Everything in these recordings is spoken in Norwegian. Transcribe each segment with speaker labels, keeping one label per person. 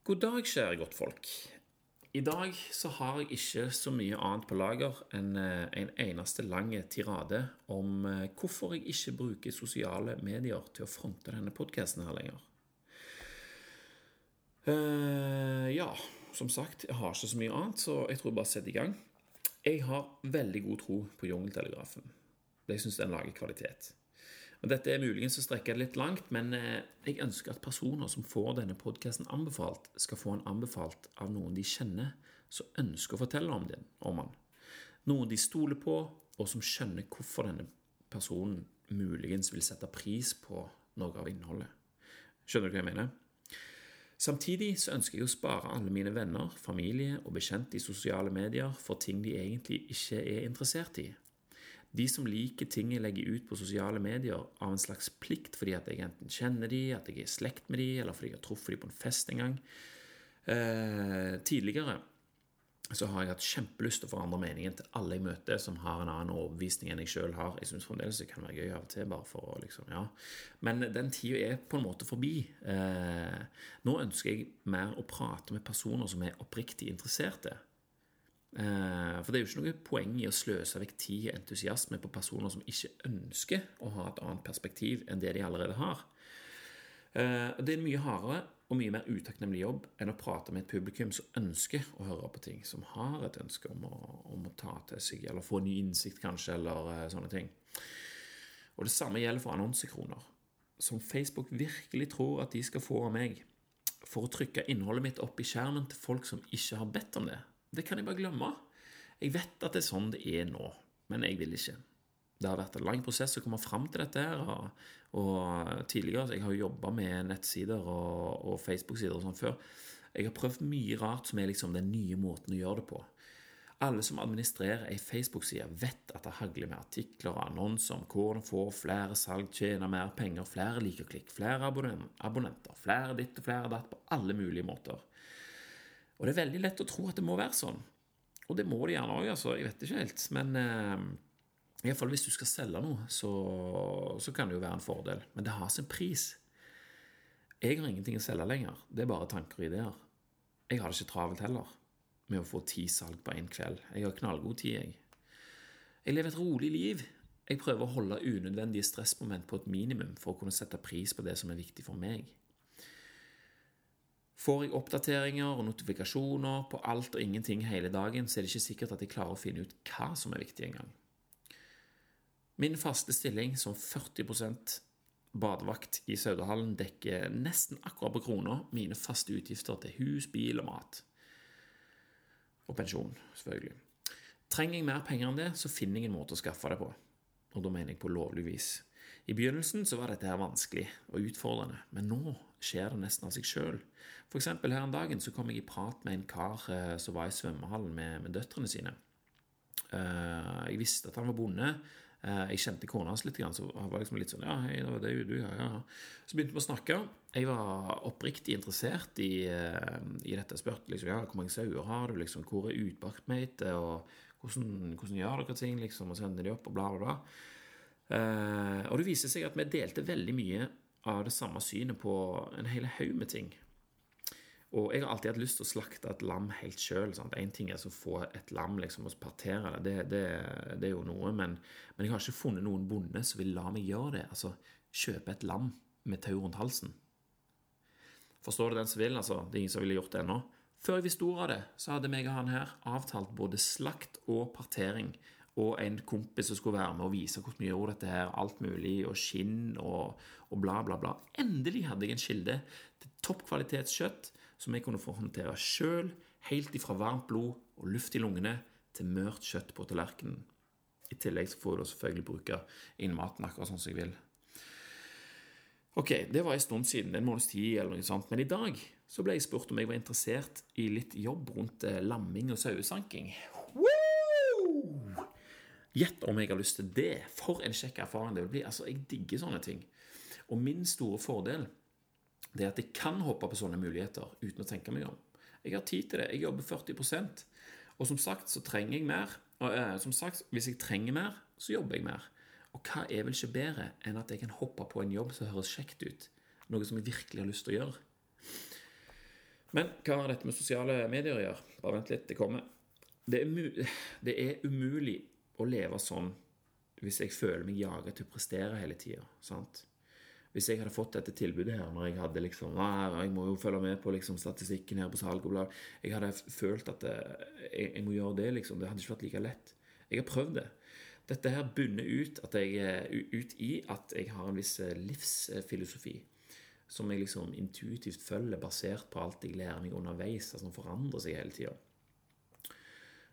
Speaker 1: God dag, kjære godtfolk. I dag så har jeg ikke så mye annet på lager enn eh, en eneste lang tirade om eh, hvorfor jeg ikke bruker sosiale medier til å fronte denne podkasten her lenger. Uh, ja, som sagt, jeg har ikke så mye annet, så jeg tror jeg bare setter i gang. Jeg har veldig god tro på Jungeltelegrafen. Jeg syns den lager kvalitet. Og Dette er muligens å strekke det litt langt, men eh, jeg ønsker at personer som får denne podkasten anbefalt, skal få den anbefalt av noen de kjenner, som ønsker å fortelle om den, om den. Noen de stoler på, og som skjønner hvorfor denne personen muligens vil sette pris på noe av innholdet. Skjønner du hva jeg mener? Samtidig så ønsker jeg å spare alle mine venner, familie og bekjente i sosiale medier for ting de egentlig ikke er interessert i. De som liker ting jeg legger ut på sosiale medier av en slags plikt fordi at jeg enten kjenner de, at jeg er i slekt med de, eller fordi jeg har truffet de på en fest en gang. Eh, tidligere så har jeg hatt kjempelyst til å forandre meningen til alle jeg møter som har en annen overbevisning enn jeg sjøl har. Jeg syns fremdeles det kan være gøy av og til, bare for å liksom, ja. Men den tida er på en måte forbi. Eh, nå ønsker jeg mer å prate med personer som er oppriktig interesserte. Eh, for det er jo ikke noe poeng i å sløse vekk tid og entusiasme på personer som ikke ønsker å ha et annet perspektiv enn det de allerede har. Eh, det er en mye hardere og mye mer utakknemlig jobb enn å prate med et publikum som ønsker å høre på ting, som har et ønske om å, om å ta til seg, eller få ny innsikt, kanskje, eller eh, sånne ting. Og det samme gjelder for annonsekroner, som Facebook virkelig tror at de skal få av meg for å trykke innholdet mitt opp i skjermen til folk som ikke har bedt om det. Det kan jeg bare glemme. Jeg vet at det er sånn det er nå, men jeg vil ikke. Det har vært en lang prosess å komme fram til dette. her, og, og tidligere, Jeg har jo jobba med nettsider og, og Facebook-sider og sånn før. Jeg har prøvd mye rart som er liksom den nye måten å gjøre det på. Alle som administrerer ei Facebook-side, vet at det hagler med artikler og annonser om hvordan få flere salg, tjene mer penger, flere liker-klikk, flere abonnenter, flere ditt og flere datt, på alle mulige måter. Og det er veldig lett å tro at det må være sånn. Og det må det gjerne òg, altså. Jeg vet ikke helt. Men eh, iallfall hvis du skal selge noe, så, så, kan det jo være en fordel. Men det har sin pris. Jeg har ingenting å selge lenger. Det er bare tanker og ideer. Jeg har det ikke travelt heller med å få ti salg på én kveld. Jeg har knallgod tid, jeg. Jeg lever et rolig liv. Jeg prøver å holde unødvendige stressmoment på et minimum for å kunne sette pris på det som er viktig for meg. Får jeg oppdateringer og notifikasjoner på alt og ingenting hele dagen, så er det ikke sikkert at jeg klarer å finne ut hva som er viktig engang. Min faste stilling som 40% badevakt i Saudahallen dekker nesten akkurat på krona mine faste utgifter til hus, bil og mat. Og pensjon, selvfølgelig. Trenger jeg mer penger enn det, så finner jeg en måte å skaffe det på. Og da mener jeg på lovlig vis. I begynnelsen så var dette her vanskelig og utfordrende, men nå skjer det nesten av seg sjøl. F.eks. her en dagen så kom jeg i prat med en kar eh, som var i svømmehallen med, med døtrene sine. Eh, jeg visste at han var bonde. Eh, jeg kjente kona hans litt, så han var liksom litt sånn Ja, hei, det var det du, ja, ja. Så begynte vi å snakke. Jeg var oppriktig interessert i, uh, i dette. Spurte liksom, ja, hvor mange sauer har du, liksom, hvor er utbaktmeitet, og hvordan, hvordan gjør dere ting, liksom, og sender de opp, og bla, bla, bla. Uh, og det viser seg at vi delte veldig mye av det samme synet på en hel haug med ting. Og jeg har alltid hatt lyst til å slakte et lam helt sjøl. Én ting er å få et lam liksom, og partere det, det, det, det, er jo noe, men, men, jeg har ikke funnet noen bonde som vil la meg gjøre det. Altså kjøpe et lam med tau rundt halsen. Forstår du den som vil? Altså, det er ingen som ville gjort det ennå. Før jeg visste ordet av det, så hadde meg og han her avtalt både slakt og partering og en kompis som skulle være med og vise hvordan vi gjorde dette her, alt mulig, og skinn og, og bla, bla, bla. Endelig hadde jeg en kilde til toppkvalitetskjøtt som jeg kunne få håndtere sjøl, helt ifra varmt blod og luft i lungene til mørt kjøtt på tallerkenen. I tillegg får du selvfølgelig bruke inn maten akkurat sånn som jeg vil. Ok, det var en stund siden, en måneds tid eller noe sånt, men i dag så ble jeg spurt om jeg var interessert i litt jobb rundt eh, lamming og sauesanking. Gjett om jeg har lyst til det! For en kjekk erfaring det vil bli. Altså, Jeg digger sånne ting. Og min store fordel det er at jeg kan hoppe på sånne muligheter uten å tenke meg om. Jeg har tid til det. Jeg jobber 40% Og som sagt så trenger jeg mer. Og eh, som sagt, hvis jeg trenger mer, så jobber jeg mer. Og hva er vel ikke bedre enn at jeg kan hoppe på en jobb som høres kjekt ut? Noe som jeg virkelig har lyst til å gjøre. Men hva har dette med sosiale medier å gjøre? Bare vent litt, det kommer. Det er, det er umulig å leve sånn hvis jeg føler meg jaget til å prestere hele tida. Hvis jeg hadde fått dette tilbudet her når jeg hadde liksom jeg må jo følge med på liksom, statistikken her på salg og bla Jeg hadde følt at eh, jeg, jeg, må gjøre det, liksom. Det hadde ikke vært like lett. Jeg har prøvd det. Dette her bunner ut, jeg, ut i at jeg har en viss eh, livsfilosofi som jeg liksom intuitivt følger, basert på alt jeg lærer meg underveis, altså som forandrer seg hele tida.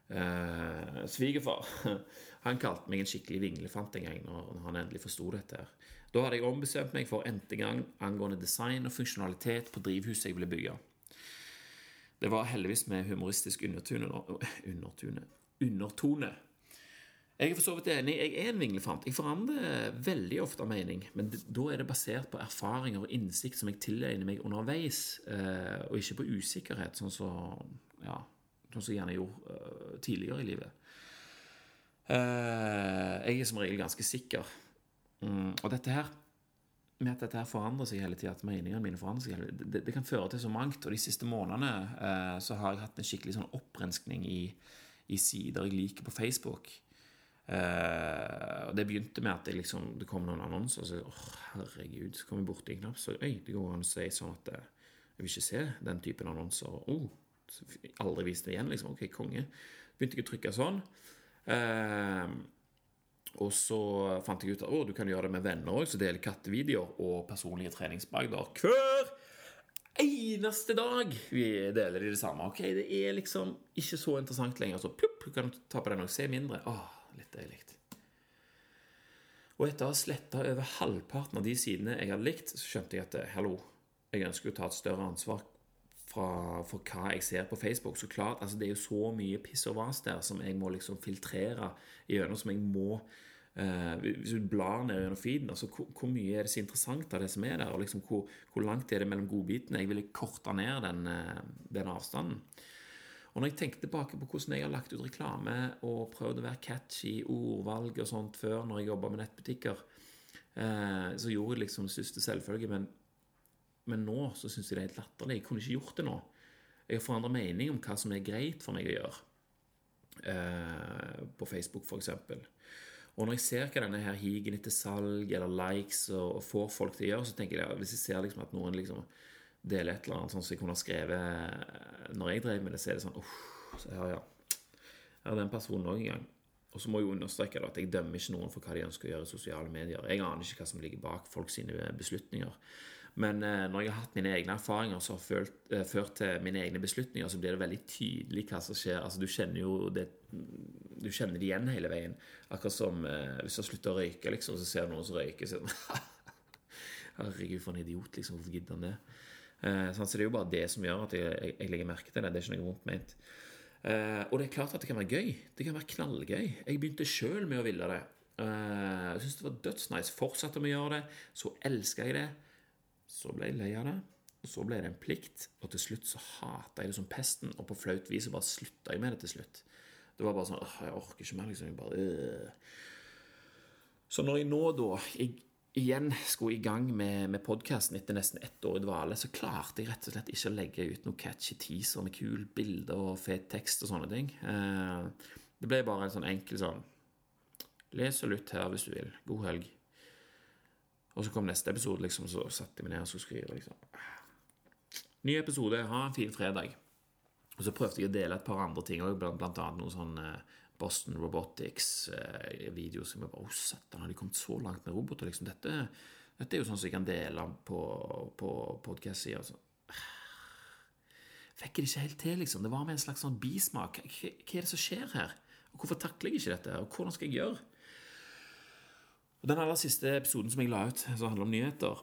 Speaker 1: Eh, Svigerfar han kalte meg en skikkelig vinglefant en gang når, han endelig forsto dette. her. Da hadde jeg ombestemt meg for n-te gang angående design og funksjonalitet på drivhuset jeg ville bygge. Det var heldigvis med humoristisk undertone, undertone, undertone jeg er for så vidt enig. Jeg er en vinglefant. Jeg forandrer veldig ofte mening, men da er det basert på erfaringer og innsikt som jeg tilegner meg underveis, eh, og ikke på usikkerhet, sånn som ja, som jeg gjerne gjorde uh, tidligere i livet. Uh, jeg er som regel ganske sikker. Mm, og dette her med at dette her forandrer seg hele tida, at meningene mine forandrer seg hele det, det, kan føre til så mangt. Og de siste månedene uh, så har jeg hatt en skikkelig sånn opprenskning i, i sider jeg liker på Facebook. Uh, og Det begynte med at liksom, det kom noen annonser, og så oh, herregud, så kom jeg borti en knapp, så øy, det går an å si sånn at jeg vil ikke se den typen annonser. Oh, aldri vist det igjen, liksom. Ok, konge. Begynte jeg å trykke sånn. Eh, og så fant jeg ut at å, du kan gjøre det med venner òg, så deler kattevideoer og personlige treningsbragder hver eneste dag. Vi deler de det samme. Ok, Det er liksom ikke så interessant lenger. Så plupp, du kan ta på den og se mindre. Åh, litt deilig. Og etter å ha sletta over halvparten av de sidene jeg hadde likt, så skjønte jeg at hallo, jeg ønsker å ta et større ansvar fra, for hva jeg ser på Facebook. Så klart, altså Det er jo så mye piss og vas der som jeg må liksom filtrere gjennom, som jeg må eh, Hvis du blar ned gjennom feeden, altså hvor, hvor, mye er det så interessant av det som er der? og liksom hvor, hvor langt er det mellom godbitene? Jeg ville korte ned den, eh, den avstanden. Og når jeg tenker tilbake på hvordan jeg har lagt ut reklame og prøvd å være catchy ordvalg og sånt før, når jeg jobba med nettbutikker, eh, så gjorde jeg liksom siste selvfølge. Men, men nå så syns jeg det er helt latterlig. Jeg kunne ikke gjort det nå. Jeg har forandra mening om hva som er greit for meg å gjøre. Eh, på Facebook, f.eks. Og når jeg ser hva denne her higen etter salg eller likes og, og, får folk til å gjøre, så tenker jeg hvis jeg ser liksom at noen liksom deler et eller annet sånn som jeg kunne ha skrevet eh, når jeg drev med det, så er det sånn så her, ja. Jeg er den personen òg en gang. Og så må jeg understreke at jeg dømmer ikke noen for hva de ønsker å gjøre i sosiale medier. Jeg aner ikke hva som ligger bak folks beslutninger. Men eh, når jeg har hatt mine egne erfaringer som har eh, ført, til mine egne beslutninger, så blir det veldig tydelig hva som skjer. Altså, du kjenner jo det Du kjenner det igjen hele veien. Akkurat som eh, hvis du har slutta å røyke, liksom, så ser du noen som røyker, så Herregud, for en idiot, liksom. Hvorfor gidder han det? Så det er jo bare det som gjør at jeg, jeg, jeg legger merke til det. Det er ikke noe vondt ment. Og det er klart at det kan være gøy. Det kan være knallgøy. Jeg begynte sjøl med å ville det. Jeg syntes det var dødsnice. Fortsatte med å gjøre det. Så elska jeg det. Så ble jeg lei av det. Og så ble det en plikt, og til slutt så hata jeg det som pesten. Og på flaut vis så bare slutta jeg med det til slutt. Det var bare sånn åh, Jeg orker ikke mer, liksom. Jeg bare, øh. Så når jeg nå, da jeg igjen skulle i gang med, med podkasten etter nesten ett år i dvale, så klarte jeg rett og slett ikke å legge ut noen catchy teaser med kul bilder og fet tekst og sånne ting. Eh, det ble bare en sånn enkel sånn Les og lytt her hvis du vil. God helg. Og så kom neste episode, liksom, så satte jeg meg ned og skulle skrive. liksom. Ny episode. Ha en fin fredag. Og så prøvde jeg å dele et par andre ting òg, blant, annet noe sånn eh, Boston Robotics-video eh, som jeg bare oh, satan, har de kommet så langt med roboter? liksom, dette, dette, er jo sånn som jeg kan dele på, på podkast-sida. Fikk Fikk det ikke helt til, liksom. Det var med en slags sånn bismak. Hva er det som skjer her? Og Hvorfor takler jeg ikke dette? Og hvordan skal jeg gjøre? Den aller siste episoden som jeg la ut, som handler om nyheter,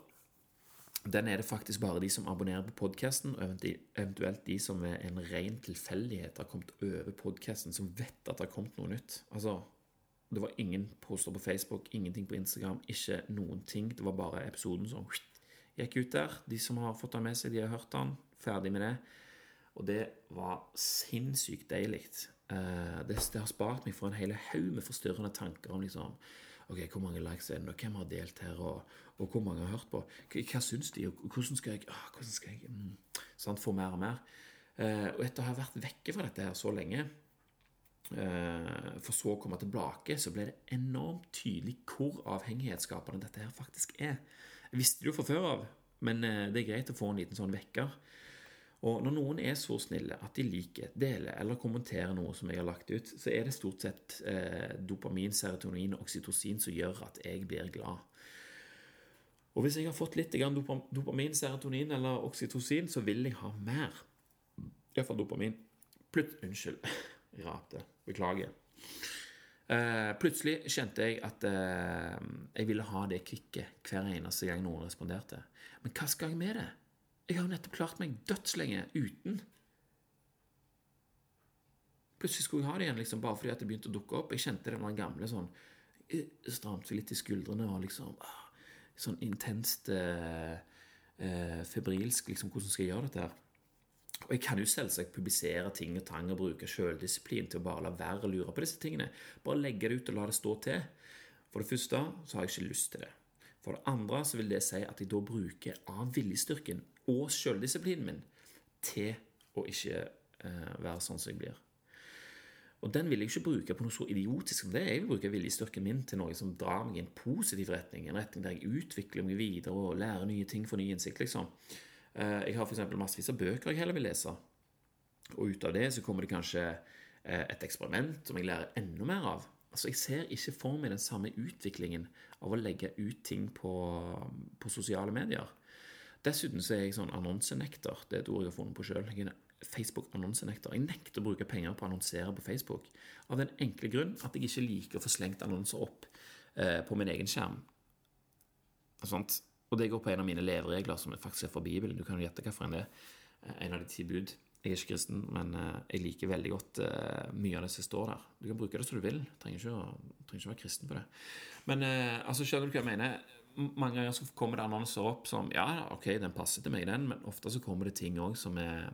Speaker 1: den er det faktisk bare de som abonnerer på podkasten, og eventuelt de som ved en ren tilfeldighet har kommet over podkasten, som vet at det har kommet noe nytt. Altså, det var ingen poster på Facebook, ingenting på Instagram, ikke noen ting. Det var bare episoden som gikk ut der. De som har fått den med seg, de har hørt den. Ferdig med det. Og det var sinnssykt deilig. Eh, det har spart meg for en hel haug med forstyrrende tanker om liksom Ok, hvor mange likes er det og Hvem har delt her? Og, og hvor mange har hørt på? Hva, hva syns de? Og hvordan skal jeg, ah, hvordan skal jeg mm, Sant? Få mer og mer. Eh, og etter å ha vært vekke fra dette her så lenge, eh, for så å komme tilbake, så ble det enormt tydelig hvor avhengighetsskapende dette her faktisk er. Jeg visste det jo fra før av, men eh, det er greit å få en liten sånn vekker. Og når noen er så snille at de liker, deler eller kommenterer noe som jeg har lagt ut, så er det stort sett eh, dopamin, serotonin og oksytocin som gjør at jeg blir glad. Og hvis jeg har fått litt dopamin, serotonin eller oksytocin, så vil jeg ha mer. Iallfall dopamin. Plut Unnskyld, rapte. Beklager. Uh, plutselig kjente jeg at uh, jeg ville ha det kicket hver eneste gang noen responderte. Men hva skal jeg med det? Jeg har jo nettopp klart meg dødslenge uten. Plutselig skulle jeg ha det igjen, liksom, bare fordi at det begynte å dukke opp. Jeg kjente den gamle sånn eh, Stramte litt i skuldrene og liksom ah, Sånn intenst eh, eh, febrilsk, liksom, hvordan skal jeg gjøre dette her? Og jeg kan jo selvsagt publisere ting og tang og bruke sjøldisiplin til å bare la være å lure på disse tingene. Bare legge det ut og la det stå til. For det første så har jeg ikke lyst til det. For det andre så vil det si at jeg da bruker av viljestyrken og sjøldisiplinen min til å ikke eh, være sånn som jeg blir. Og den vil jeg ikke bruke på noe så idiotisk som det. Jeg vil bruke viljestyrken min til noe som drar meg i en positiv retning. En retning der jeg utvikler meg videre og lærer nye ting, får ny innsikt, liksom. Eh, jeg har f.eks. massevis av bøker jeg heller vil lese. Og ut av det så kommer det kanskje eh, et eksperiment som jeg lærer enda mer av. Altså, Jeg ser ikke for meg den samme utviklingen av å legge ut ting på, på sosiale medier. Dessuten så er jeg sånn annonsenekter. Det er et ord jeg har funnet på sjøl. Facebook-annonsenekter. Jeg nekter å bruke penger på å annonsere på Facebook. Av den enkle grunn at jeg ikke liker å få slengt annonser opp eh, på min egen skjerm. Sånt. og det går på en av mine leveregler, som faktisk er fra Bibelen. Du kan jo gjette hvilken det er. Eh, en av de ti bud. Jeg er ikke kristen, men eh, jeg liker veldig godt uh, mye av det som står der. Du kan bruke det som du vil. Du trenger ikke, å, trenger ikke å være kristen på det. Men altså, skjønner du hva jeg mener? Mange ganger så kommer det annonser opp som Ja, ok, den passer til meg, den, men ofte så kommer det ting òg som er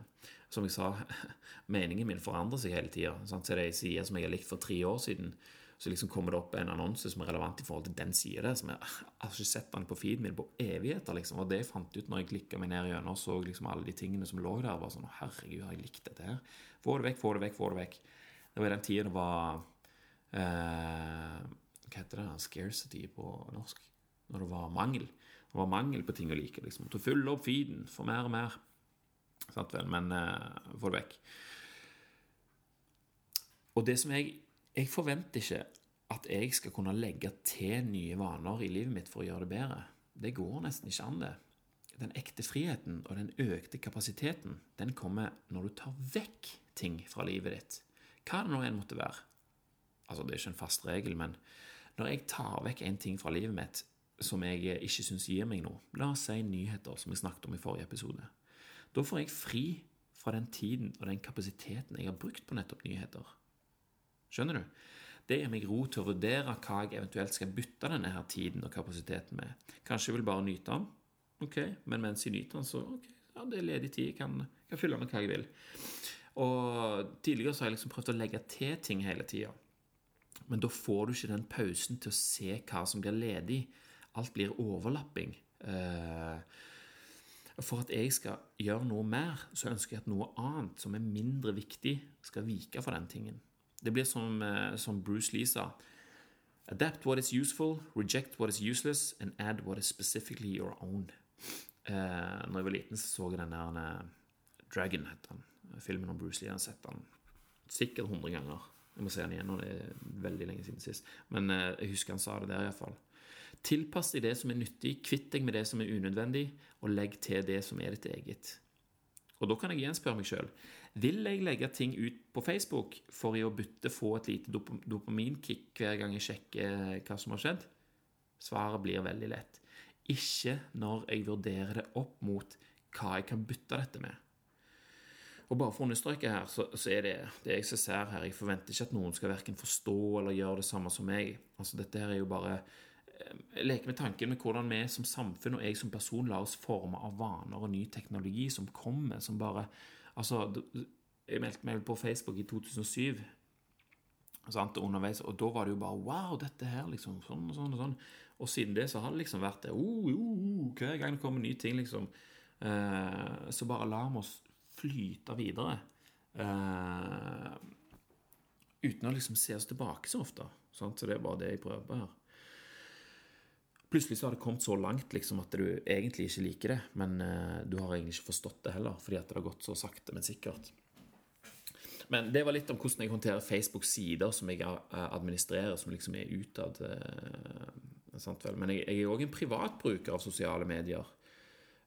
Speaker 1: Som jeg sa, meningen min forandrer seg hele tida. Det ei side som jeg har likt for tre år siden så liksom kommer det opp en annonse som er relevant i forhold til den sida. Jeg, jeg har ikke sett den på feeden min på evigheter. liksom, Og det jeg fant ut når jeg klikka meg ned gjennom og så liksom alle de tingene som lå der. bare sånn, Herregud, har jeg likt dette her? Få det vekk, få det vekk, få det vekk. Det var i den tida det var eh, Hva heter det? Scarcity på norsk. Når det var mangel. Det var mangel på ting å like. liksom, Til å fylle opp feeden, få mer og mer. Sant vel? Men uh, få det vekk. Og det som jeg jeg forventer ikke at jeg skal kunne legge til nye vaner i livet mitt for å gjøre det bedre. Det går nesten ikke an, det. Den ekte friheten og den økte kapasiteten den kommer når du tar vekk ting fra livet ditt. Hva det nå enn måtte være. Altså, Det er ikke en fast regel, men når jeg tar vekk en ting fra livet mitt som jeg ikke syns gir meg noe, la oss si nyheter, som jeg snakket om i forrige episode, da får jeg fri fra den tiden og den kapasiteten jeg har brukt på nettopp nyheter. Skjønner du? Det gir meg ro til å vurdere hva jeg eventuelt skal bytte denne her tiden og kapasiteten med. Kanskje jeg vil bare nyte den, ok, men mens jeg nyter den, så ok, ja, det er ledig tid, jeg kan, kan fylle med hva jeg vil. Og Tidligere så har jeg liksom prøvd å legge til ting hele tida. Men da får du ikke den pausen til å se hva som blir ledig. Alt blir overlapping. Eh, for at jeg skal gjøre noe mer, så ønsker jeg at noe annet som er mindre viktig, skal vike for den tingen. Det blir som, eh, som Bruce Lee sa. Adapt what is useful, reject what is useless, and add what is specifically your own. Eh, når jeg var liten, så så jeg den der uh, Dragon, het den. Filmen om Bruce Lee. Jeg har sett den sikkert 100 ganger. Jeg må se den igjen, og det er veldig lenge siden sist. Men eh, jeg husker han sa det der, iallfall. Tilpass deg det som er nyttig, kvitt deg med det som er unødvendig, og legg til det som er ditt eget. Og da kan jeg igjen spørre meg sjøl vil jeg legge ting ut på Facebook for i å bytte få et lite dop dopaminkick hver gang jeg sjekker hva som har skjedd? Svaret blir veldig lett. Ikke når jeg vurderer det opp mot hva jeg kan bytte dette med. Og bare for å understreke her, så, så, er det det jeg ser her Jeg forventer ikke at noen skal verken forstå eller gjøre det samme som meg. Altså, dette her er jo bare eh, leker med tanken med hvordan vi som samfunn og jeg som person lar oss forme av vaner og ny teknologi som kommer, som bare Altså, jeg meldte meg på Facebook i 2007, sant, underveis, og da var det jo bare Wow, dette her, liksom. Sånn og sånn og sånn. Og siden det så har det liksom vært det. Oh, oh, hver gang det kommer nye ting, liksom. Eh, så bare la vi oss flyte videre. Eh, uten å liksom se oss tilbake så ofte. Sant? Så det er bare det jeg prøver på her. Plutselig så har det kommet så langt liksom, at du egentlig ikke liker det, men uh, du har egentlig ikke forstått det heller, fordi at det har gått så sakte, men sikkert. Men det var litt om hvordan jeg håndterer Facebook-sider som jeg eh, administrerer, som liksom er utad. Uh, sant vel? Men jeg, jeg er òg en privatbruker av sosiale medier.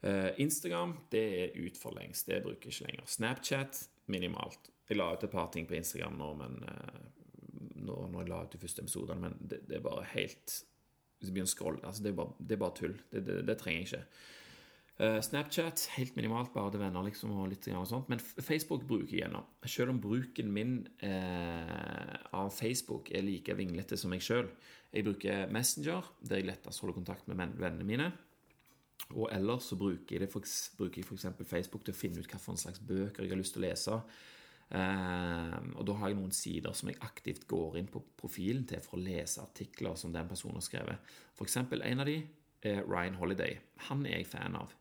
Speaker 1: Uh, Instagram det er ut for lengst. Det bruker jeg ikke lenger. Snapchat minimalt. Jeg la ut et par ting på Instagram nå, men uh, nå, når jeg la ut de første episodene, men det, det er bare helt Hvis jeg begynner å scrolle altså det, er bare, det er bare tull. Det, det, det trenger jeg ikke. Uh, Snapchat helt minimalt, bare til venner, liksom, og litt og sånt. Men Facebook bruker jeg gjennom. Selv om bruken min uh, av Facebook er like vinglete som meg sjøl. Jeg bruker Messenger, der jeg lettest holder kontakt med vennene mine. Og ellers så bruker jeg, det for, bruker. Facebook til å finne ut en slags bøker jeg har lyst til å lese. Uh, og da har jeg noen sider som jeg aktivt går inn på profilen til for å lese artikler som den personen har skrevet. F.eks. en av de er Ryan Holiday. Han er jeg fan av.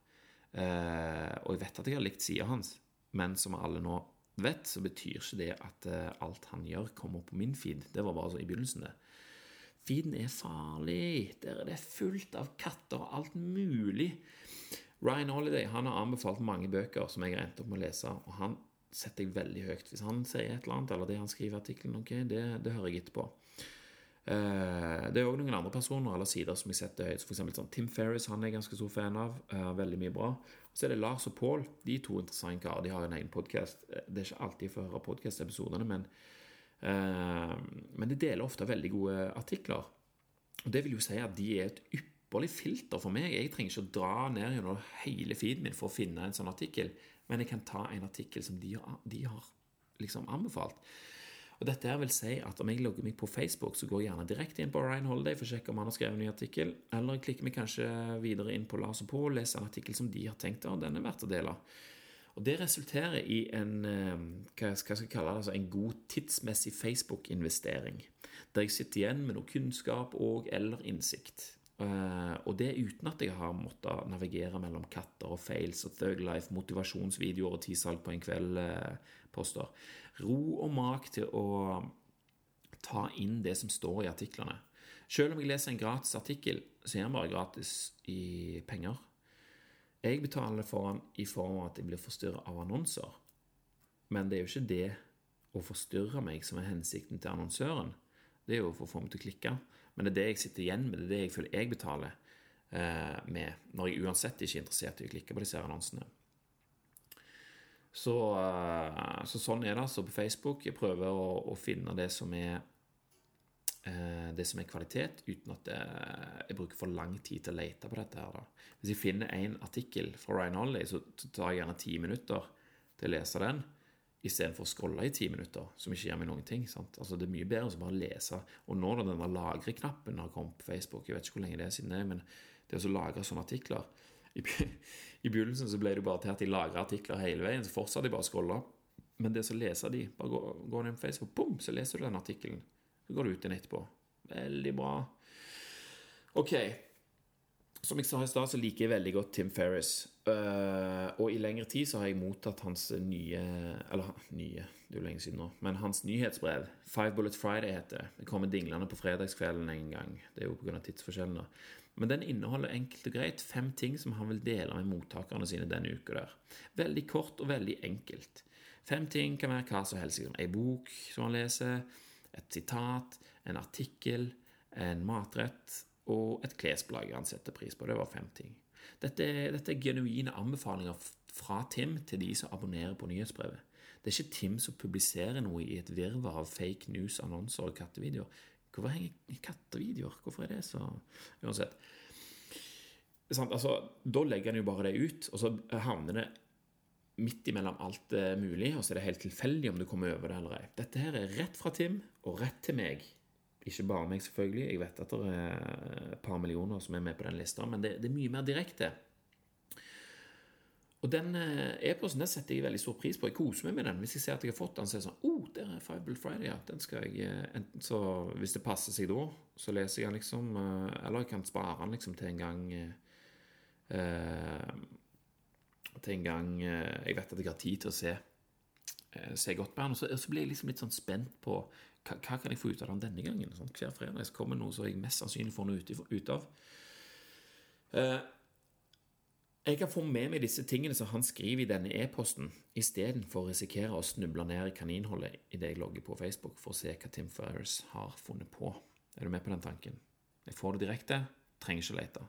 Speaker 1: Uh, og jeg vet at jeg har likt sida hans, men som alle nå vet, så betyr ikke det at uh, alt han gjør, kommer på min feed. Det var bare så i begynnelsen, det. Feeden er farlig. Der er det fullt av katter og alt mulig. Ryan Holiday han har anbefalt mange bøker som jeg har endt opp med å lese, og han setter jeg veldig høyt. Hvis han sier et eller annet, eller det han skriver i artikkelen, okay, det, det hører jeg etterpå. Uh, det er òg noen andre personer eller sider som jeg setter høyt. For sånn Tim Ferris han er jeg ganske stor fan av. Uh, veldig mye bra. Og så er det Lars og Pål. De to interessante karer. De har en egen podkast. Det er ikke alltid for å høre podkast-episodene, men, men de deler ofte veldig gode artikler. Og Det vil jo si at de er et ypperlig filter for meg. Jeg trenger ikke å dra ned gjennom hele feeden min for å finne en sånn artikkel, men jeg kan ta en artikkel som de de har liksom anbefalt. Og dette her vil si at Om jeg logger meg på Facebook, så går jeg gjerne direkte inn på Ryan Holiday for å sjekke om han har skrevet en ny artikkel, eller jeg klikker meg kanskje videre inn på Lars og Pål og leser en artikkel som de har tenkt av. den er verdt å dele. Og Det resulterer i en, eh, hva skal jeg kalle det, altså en god tidsmessig Facebook-investering, der jeg sitter igjen med noe kunnskap og eller innsikt. Uh, og det uten at jeg har måttet navigere mellom katter og fails og Thug Life, motivasjonsvideoer og tisalg på en kveld-poster. Uh, ro og mak til å ta inn det som står i artiklene. Selv om jeg leser en gratis artikkel, så er den bare gratis i penger. Jeg betaler for den i form av at jeg blir forstyrra av annonser. Men det er jo ikke det å forstyrre meg som er hensikten til annonsøren. Det er jo for å få meg til å klikke. Men det er det jeg sitter igjen med, det er det jeg føler jeg betaler eh, med, når jeg uansett ikke er interessert i å klikke på disse annonsene. Så, eh, så, sånn er det altså på Facebook. Jeg prøver å, å finne det som er eh, det som er kvalitet, uten at jeg bruker for lang tid til å lete på dette. her da. Hvis jeg finner en artikkel fra Ryan Holly, så tar jeg gjerne ti minutter til å lese den, istedenfor å scrolle i ti minutter, som ikke gjør meg noen ting. Altså Det er mye bedre å bare lese. Og nå når denne lagreknappen har kommet på Facebook, jeg vet ikke hvor lenge det er siden det, men det å lagre sånne artikler i, I begynnelsen så ble det bare til at de lagra artikler hele veien. Så fortsatte de bare å scrolle. Men det å lese de, bare gå, gå ned på Facebook, bom, så leser du den artikkelen. Så går du ut igjen etterpå. Veldig bra. Ok. Som jeg sa i stad, så liker jeg veldig godt Tim Ferris. Uh, og i lengre tid så har jeg mottatt hans nye Eller nye, det er jo lenge siden nå. Men hans nyhetsbrev. Five Bullet Friday heter det. Det kommer dinglende på fredagskvelden en gang. Det er jo pga. tidsforskjellen. da. Men den inneholder enkelt og greit fem ting som han vil dele med mottakerne sine denne uka. der. Veldig kort og veldig enkelt. Fem ting kan være hva som helst. Liksom. Ei bok som han leser, et sitat, en artikkel, en matrett og et klesplagg han setter pris på. Det var fem ting. Dette, dette er genuine anbefalinger fra Tim til de som abonnerer på nyhetsbrevet. Det er ikke Tim som publiserer noe i et virvar av fake news, annonser og kattevideoer. Hvorfor henger kattevideoer? Hvorfor er det så Uansett. Altså, da legger han jo bare det ut, og så havner det midt imellom alt mulig, og så er det helt tilfeldig om du kommer over det eller ei. Dette her er rett fra Tim, og rett til meg. Ikke bare meg, selvfølgelig. Jeg vet at det er et par millioner som er med på den lista, men det, det er mye mer direkte. Og den eh, e-posten setter jeg veldig stor pris på. Jeg koser meg med den. Hvis jeg ser at jeg har fått den, så er det sånn oh, der er Five Friday, ja. Den skal jeg eh, enten så Hvis det passer seg da, så leser jeg den liksom. Eh, eller jeg kan spare den liksom til en gang eh, til en gang jeg vet at jeg har tid til å se, se godt med den. Og så, så blir jeg liksom litt sånn spent på hva, hva kan jeg få ut av den denne gangen. Sånn, hver fredag så kommer noe som jeg mest sannsynlig får noe ut, ut av. Eh, jeg kan få med meg disse tingene som han skriver i denne e-posten, istedenfor å risikere å snuble ned i kaninholdet idet jeg logger på Facebook for å se hva Tim Ferris har funnet på. Er du med på den tanken? Jeg får det direkte, trenger ikke lete.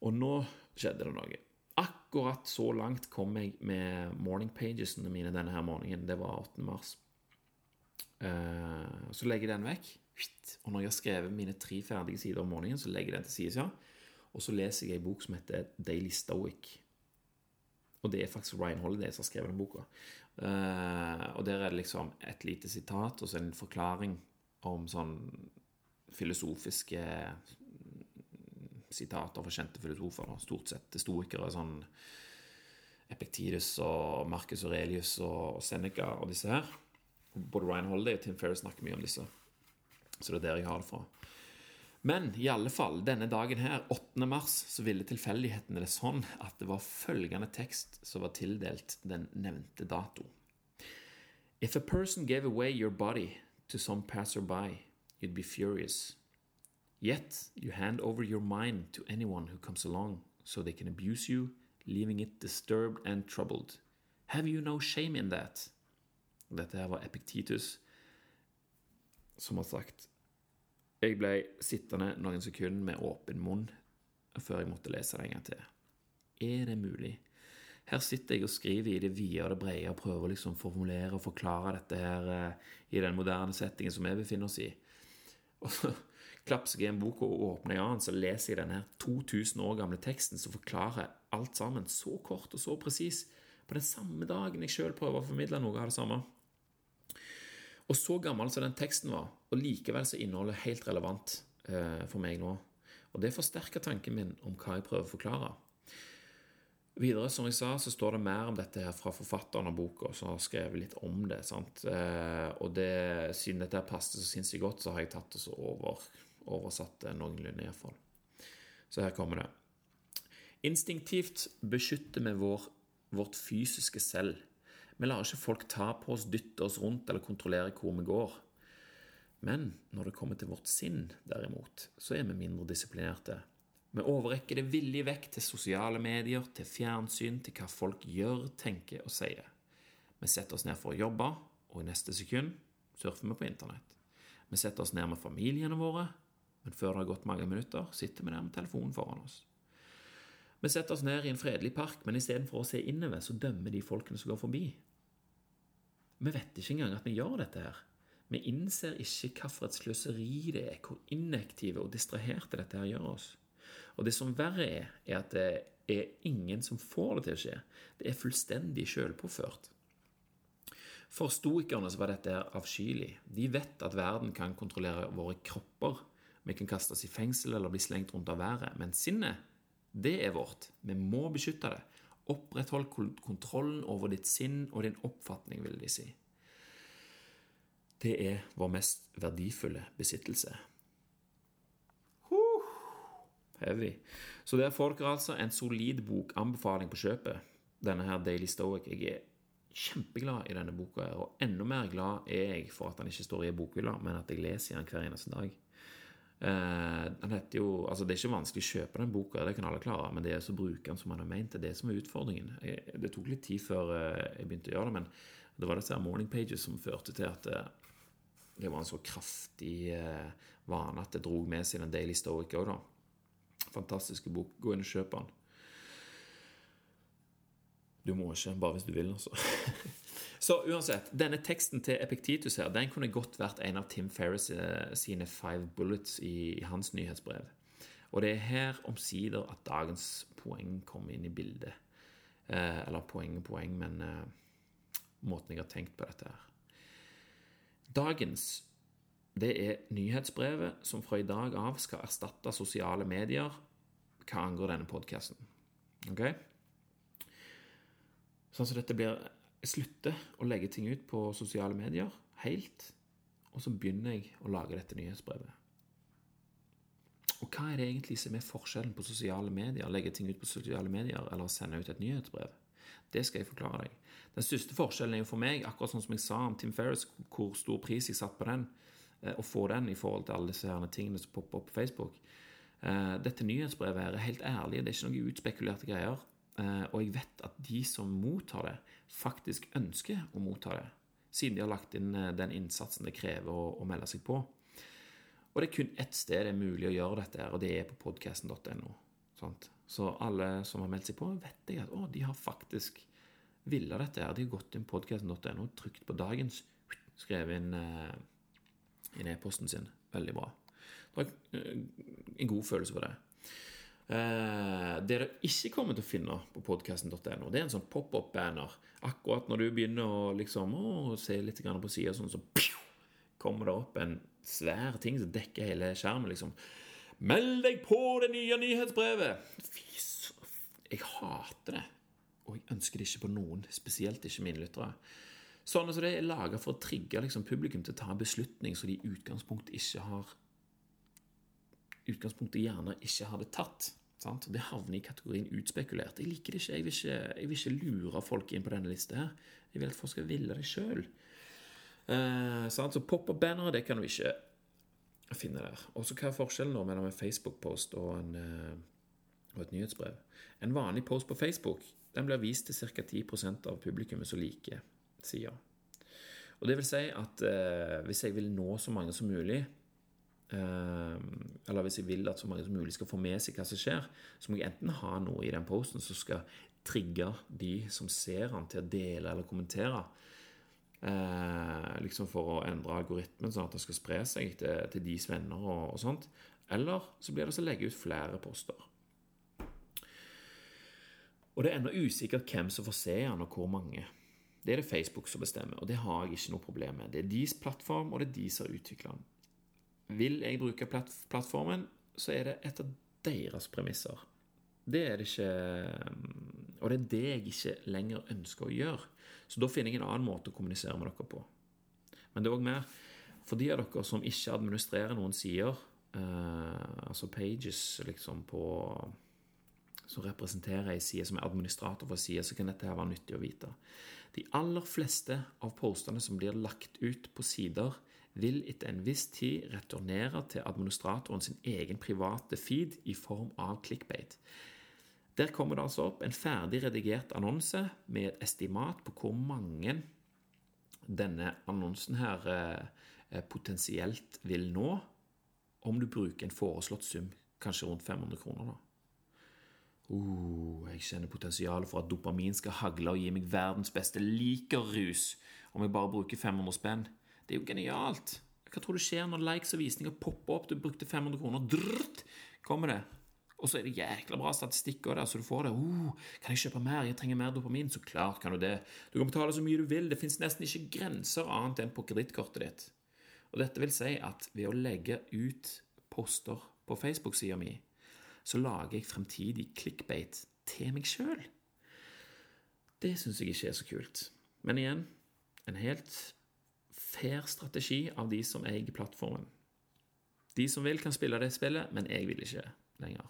Speaker 1: Og nå skjedde det noe. Akkurat så langt kom jeg med morning pagesene mine denne her morgenen. Det var 8. mars. Uh, så legger jeg den vekk. Og når jeg har skrevet mine tre ferdige sider om morgenen, så legger jeg den til side. Og så leser jeg ei bok som heter Daily Stoic. Og det er faktisk Ryan Holiday som har skrevet den boka. Uh, og der er det liksom et lite sitat og så en forklaring om sånn filosofiske sitater fra kjente filosofer. Stort sett stoikere. sånn Epektides og Marcus Aurelius og Seneca og disse her. Både Ryan Holiday og Tim Ferris snakker mye om disse. Så det er der jeg har det fra. Men i alle fall, denne dagen her, 8. mars, så ville tilfeldighetene det sånn at det var følgende tekst som var tildelt den nevnte dato. If a person gave away your body to some passerby, you'd be furious. Yet you hand over your mind to anyone who comes along, so they can abuse you, leaving it disturbed and troubled. Have you no shame in that? Dette her var Epiktitus som har sagt jeg ble sittende noen sekunder med åpen munn før jeg måtte lese det en gang til. Er det mulig? Her sitter jeg og skriver i det vide og det brede og prøver å liksom formulere og forklare dette her eh, i den moderne settingen som vi befinner oss i. Og så klapser jeg en bok og åpner en annen, så leser jeg denne 2000 år gamle teksten som forklarer alt sammen så kort og så presis på den samme dagen jeg sjøl prøver å formidle noe av det samme. Og så gammel som den teksten var, og likevel så innholdet helt relevant eh, for meg nå. Og det forsterker tanken min om hva jeg prøver å forklare. Videre, som jeg sa, så står det mer om dette her fra forfatteren av boka, som har skrevet litt om det. sant? Eh, og det, siden dette passet så sinnssykt godt, så har jeg tatt det så over, oversatt det noenlunde, iallfall. Så her kommer det. Instinktivt beskytter vi vår, vårt fysiske selv vi lar ikke folk ta på oss, dytte oss rundt eller kontrollere hvor vi går. Men når det kommer til vårt sinn, derimot, så er vi mindre disiplinerte. Vi overrekker det villig vekk til sosiale medier, til fjernsyn, til hva folk gjør, tenker og sier. Vi setter oss ned for å jobbe, og i neste sekund surfer vi på internett. Vi setter oss ned med familiene våre, men før det har gått mange minutter, sitter vi der med telefonen foran oss. Vi setter oss ned i en fredelig park, men istedenfor å se innover, så dømmer de folkene som går forbi. Vi vet ikke engang at vi gjør dette her. Vi innser ikke hvilket sløseri det er, hvor inaktive og distraherte dette her gjør oss. Og det som verre er, er at det er ingen som får det til å skje. Det er fullstendig sjølpåført. For stoikerne så var dette her avskyelig. De vet at verden kan kontrollere våre kropper. Vi kan kastes i fengsel eller bli slengt rundt av været. Men sinnet, det er vårt. Vi må beskytte det. Oppretthold kontrollen over ditt sinn og din oppfatning, vil de si. Det er vår mest verdifulle besittelse. Huh. heavy. Så der får dere altså en solid bokanbefaling på kjøpet. Denne her Daily Stoic. Jeg er kjempeglad i denne boka, og enda mer glad er jeg for at den ikke står i bokhylla, men at jeg leser den hver eneste dag. Eh, den heter jo, altså Det er ikke vanskelig å kjøpe den boka, det kan alle klare, men det er så bruke den som man har ment. Det er det som er utfordringen. Jeg, det tok litt tid før eh, jeg begynte å gjøre det, men det var disse morning pages som førte til at eh, det var en så kraftig vane at det dro med seg den Daily Stoic òg, da. Fantastiske bok. Gå inn og kjøp den. Du må ikke, bare hvis du vil, altså. Så uansett, denne teksten til Epiktitus her, den kunne godt vært en av Tim Ferris eh, sine five bullets i, i hans nyhetsbrev. Og det er her omsider at dagens poeng kommer inn i bildet. Eh, eller poeng og poeng, men eh, måten jeg har tenkt på dette her. Dagens det er nyhetsbrevet som fra i dag av skal erstatte sosiale medier hva angår denne podkasten. Ok? Sånn som dette blir jeg slutter å legge ting ut på sosiale medier helt, og så begynner jeg å lage dette nyhetsbrevet. Og hva er det egentlig som er forskjellen på sosiale medier, legge ting ut på sosiale medier eller sende ut et nyhetsbrev? Det skal jeg forklare deg. Den største forskjellen er jo for meg, akkurat sånn som jeg sa om Tim Ferris, hvor stor pris jeg satt på den, eh, å få den i forhold til alle disse her tingene som popper opp på Facebook. Eh, dette nyhetsbrevet er helt ærlig, det er ikke noen utspekulerte greier. Eh, og jeg vet at de som mottar det, faktisk ønsker å motta det, siden de har lagt inn den innsatsen det krever å, melde seg på. Og det er kun ett sted det er mulig å gjøre dette, og det er på podkasten.no. Så alle som har meldt seg på, vet jeg at å, de har faktisk ville dette. her. De har gått inn på podkasten.no, trykt på dagens, skrevet inn eh, inn e-posten sin. Veldig bra. Det var eh, en god følelse på det. Eh, det dere ikke kommer til å finne på podkasten.no, det er en sånn pop-up-banner. Akkurat når du begynner å, liksom, å se litt på sida, sånn, så kommer det opp en svær ting som dekker hele skjermen. liksom. Meld deg på det nye nyhetsbrevet! Fy Jeg hater det. Og jeg ønsker det ikke på noen, spesielt ikke mine lyttere. Sånn som Det er laga for å trigge liksom, publikum til å ta en beslutning som de i utgangspunktet ikke har utgangspunktet gjerne ikke hadde tatt. Sant? Det havner i kategorien utspekulert. Jeg liker det ikke. Jeg vil ikke, jeg vil ikke lure folk inn på denne lista. her. Jeg vil at folk skal ville det sjøl. Eh, så pop-up-bannere det kan du ikke finne der. Og så Hva er forskjellen nå mellom en Facebook-post og, eh, og, et nyhetsbrev? En vanlig post på Facebook den blir vist til ca. 10% av publikummet som liker sida. Og det vil si at eh, hvis jeg vil nå så mange som mulig Eller hvis jeg vil at så mange som mulig skal få med seg hva som skjer, så må jeg enten ha noe i den posten som skal trigge de som ser den, til å dele eller kommentere. Eh, liksom for å endre algoritmen, sånn at det skal spre seg til, til deres venner og, og, sånt. Eller så blir det å legge ut flere poster. Og det er ennå usikkert hvem som får se den, og hvor mange. Det er det Facebook som bestemmer, og det har jeg ikke noe problem med. Det er deres plattform, og det er de som har utvikla den. Vil jeg bruke plattformen, så er det etter deres premisser. Det er det ikke Og det er det jeg ikke lenger ønsker å gjøre. Så da finner jeg en annen måte å kommunisere med dere på. Men det er òg mer for de av dere som ikke administrerer noen sider, eh, altså pages liksom på som representerer ei side, som er administrator for sida, så kan dette her være nyttig å vite. De aller fleste av postene som blir lagt ut på sider, vil etter en viss tid returnere til administratoren sin egen private feed i form av clickbait. Der kommer det altså opp en ferdig redigert annonse med et estimat på hvor mange denne annonsen her eh, potensielt vil nå, om du bruker en foreslått sum, kanskje rundt 500 kroner. da. Uh, jeg kjenner potensialet for at dopamin skal hagle og gi meg verdens beste likerrus om jeg bare bruker 500 spenn. Det er jo genialt! Hva tror du skjer når likes og visninger popper opp? Du brukte 500 kroner, drrrt, kommer det. Og så er det jækla bra statistikk der, så du får det. Uh, 'Kan jeg kjøpe mer? Jeg trenger mer dopamin.' Så klart kan du det. Du kan betale så mye du vil. Det fins nesten ikke grenser annet enn på kredittkortet ditt. Og dette vil si at ved å legge ut poster på Facebook-sida mi, så lager jeg fremtidig clickbait til meg sjøl. Det syns jeg ikke er så kult. Men igjen, en helt fair strategi av de som eier plattformen. De som vil, kan spille det spillet, men jeg vil ikke lenger.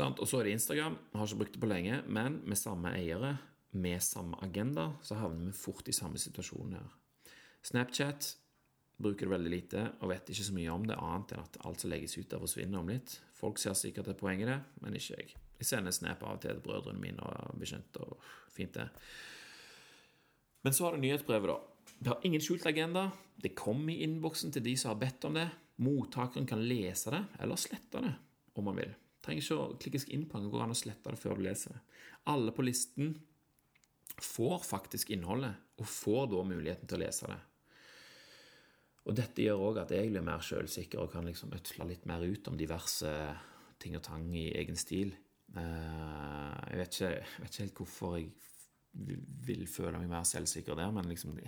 Speaker 1: Og så er det Instagram. Har ikke brukt det på lenge, men med samme eiere, med samme agenda, så havner vi fort i samme situasjon her. Snapchat bruker det veldig lite og vet ikke så mye om det, annet enn at alt som legges ut der, forsvinner om litt. Folk ser sikkert det poenget, det, men ikke jeg. Jeg sender snap av og til til brødrene mine og bekjente, og fint, det. Men så har du nyhetsbrevet, da. Det har ingen skjult agenda. Det kommer i innboksen til de som har bedt om det. Mottakeren kan lese det, eller slette det, om man vil. Trenger ikke å klikke inn på den, går an å slette det før du leser det. Alle på listen får faktisk innholdet, og får da muligheten til å lese det. Og dette gjør òg at jeg blir mer sjølsikker og kan liksom ødsle litt mer ut om diverse ting og tang i egen stil. Eh, jeg vet ikke, jeg vet ikke helt hvorfor jeg vil føle meg mer selvsikker der, men liksom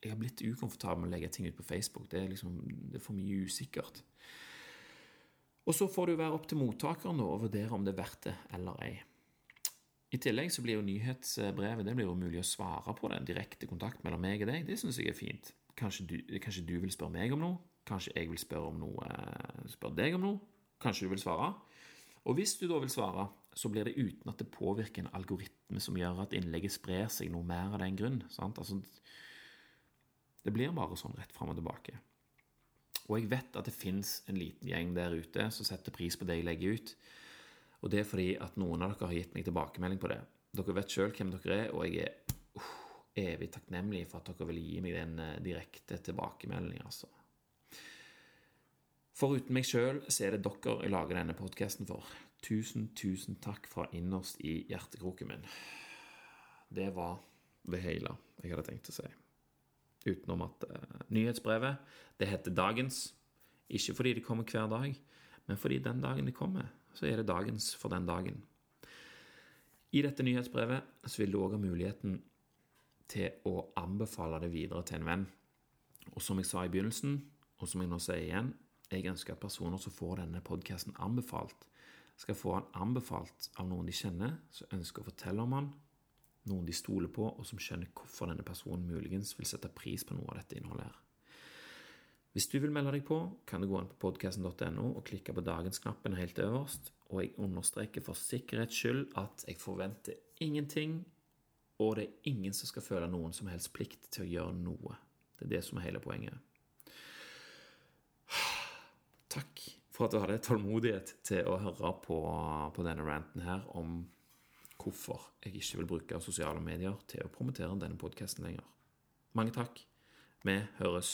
Speaker 1: jeg har blitt ukomfortabel med å legge ting ut på Facebook. Det er liksom, det er for mye usikkert. Og så får det jo være opp til mottakeren å vurdere om det er verdt det eller ei. I tillegg så blir jo nyhetsbrevet det blir jo mulig å svare på den direkte kontakt mellom meg og deg. Det syns jeg er fint. Kanskje du, kanskje du, vil spørre meg om noe? Kanskje jeg vil spørre noe, spørre deg om noe. Kanskje du vil svare. Og hvis du da vil svare, så blir det uten at det påvirker en algoritme som gjør at innlegget sprer seg noe mer av den grunn. Altså, det blir bare sånn rett fram og tilbake. Og jeg vet at det fins en liten gjeng der ute som setter pris på det jeg legger ut. Og det er fordi at noen av dere har gitt meg tilbakemelding på det. Dere vet sjøl hvem dere er, og jeg er uh, evig takknemlig for at dere vil gi meg den uh, direkte tilbakemeldingen, altså. Foruten meg sjøl så er det dere jeg lager denne podkasten for. Tusen, tusen takk fra innerst i hjertekroken min. Det var det hele jeg hadde tenkt å si. Utenom at uh, nyhetsbrevet, det heter Dagens. Ikke fordi det kommer hver dag, men fordi den dagen det kommer, så er det dagens for den dagen. I dette nyhetsbrevet så vil du òg ha muligheten til å anbefale det videre til en venn. Og som jeg sa i begynnelsen, og som jeg nå sier igjen, jeg ønsker at personer som får denne podkasten anbefalt, skal få han anbefalt av noen de kjenner, som ønsker å fortelle om han, noen de stoler på, og som skjønner hvorfor denne personen muligens vil sette pris på noe av dette innholdet her. Hvis du vil melde deg på, kan du gå inn på podkasten.no og klikke på dagens-knappen helt øverst, og jeg understreker for sikkerhets skyld at jeg forventer ingenting, og det er ingen som skal føle noen som helst plikt til å gjøre noe. Det er det som er hele poenget. Takk for at du hadde tålmodighet til å høre på, på denne ranten her om hvorfor jeg ikke vil bruke sosiale medier til å promotere denne podkasten lenger. Mange takk. Vi høres.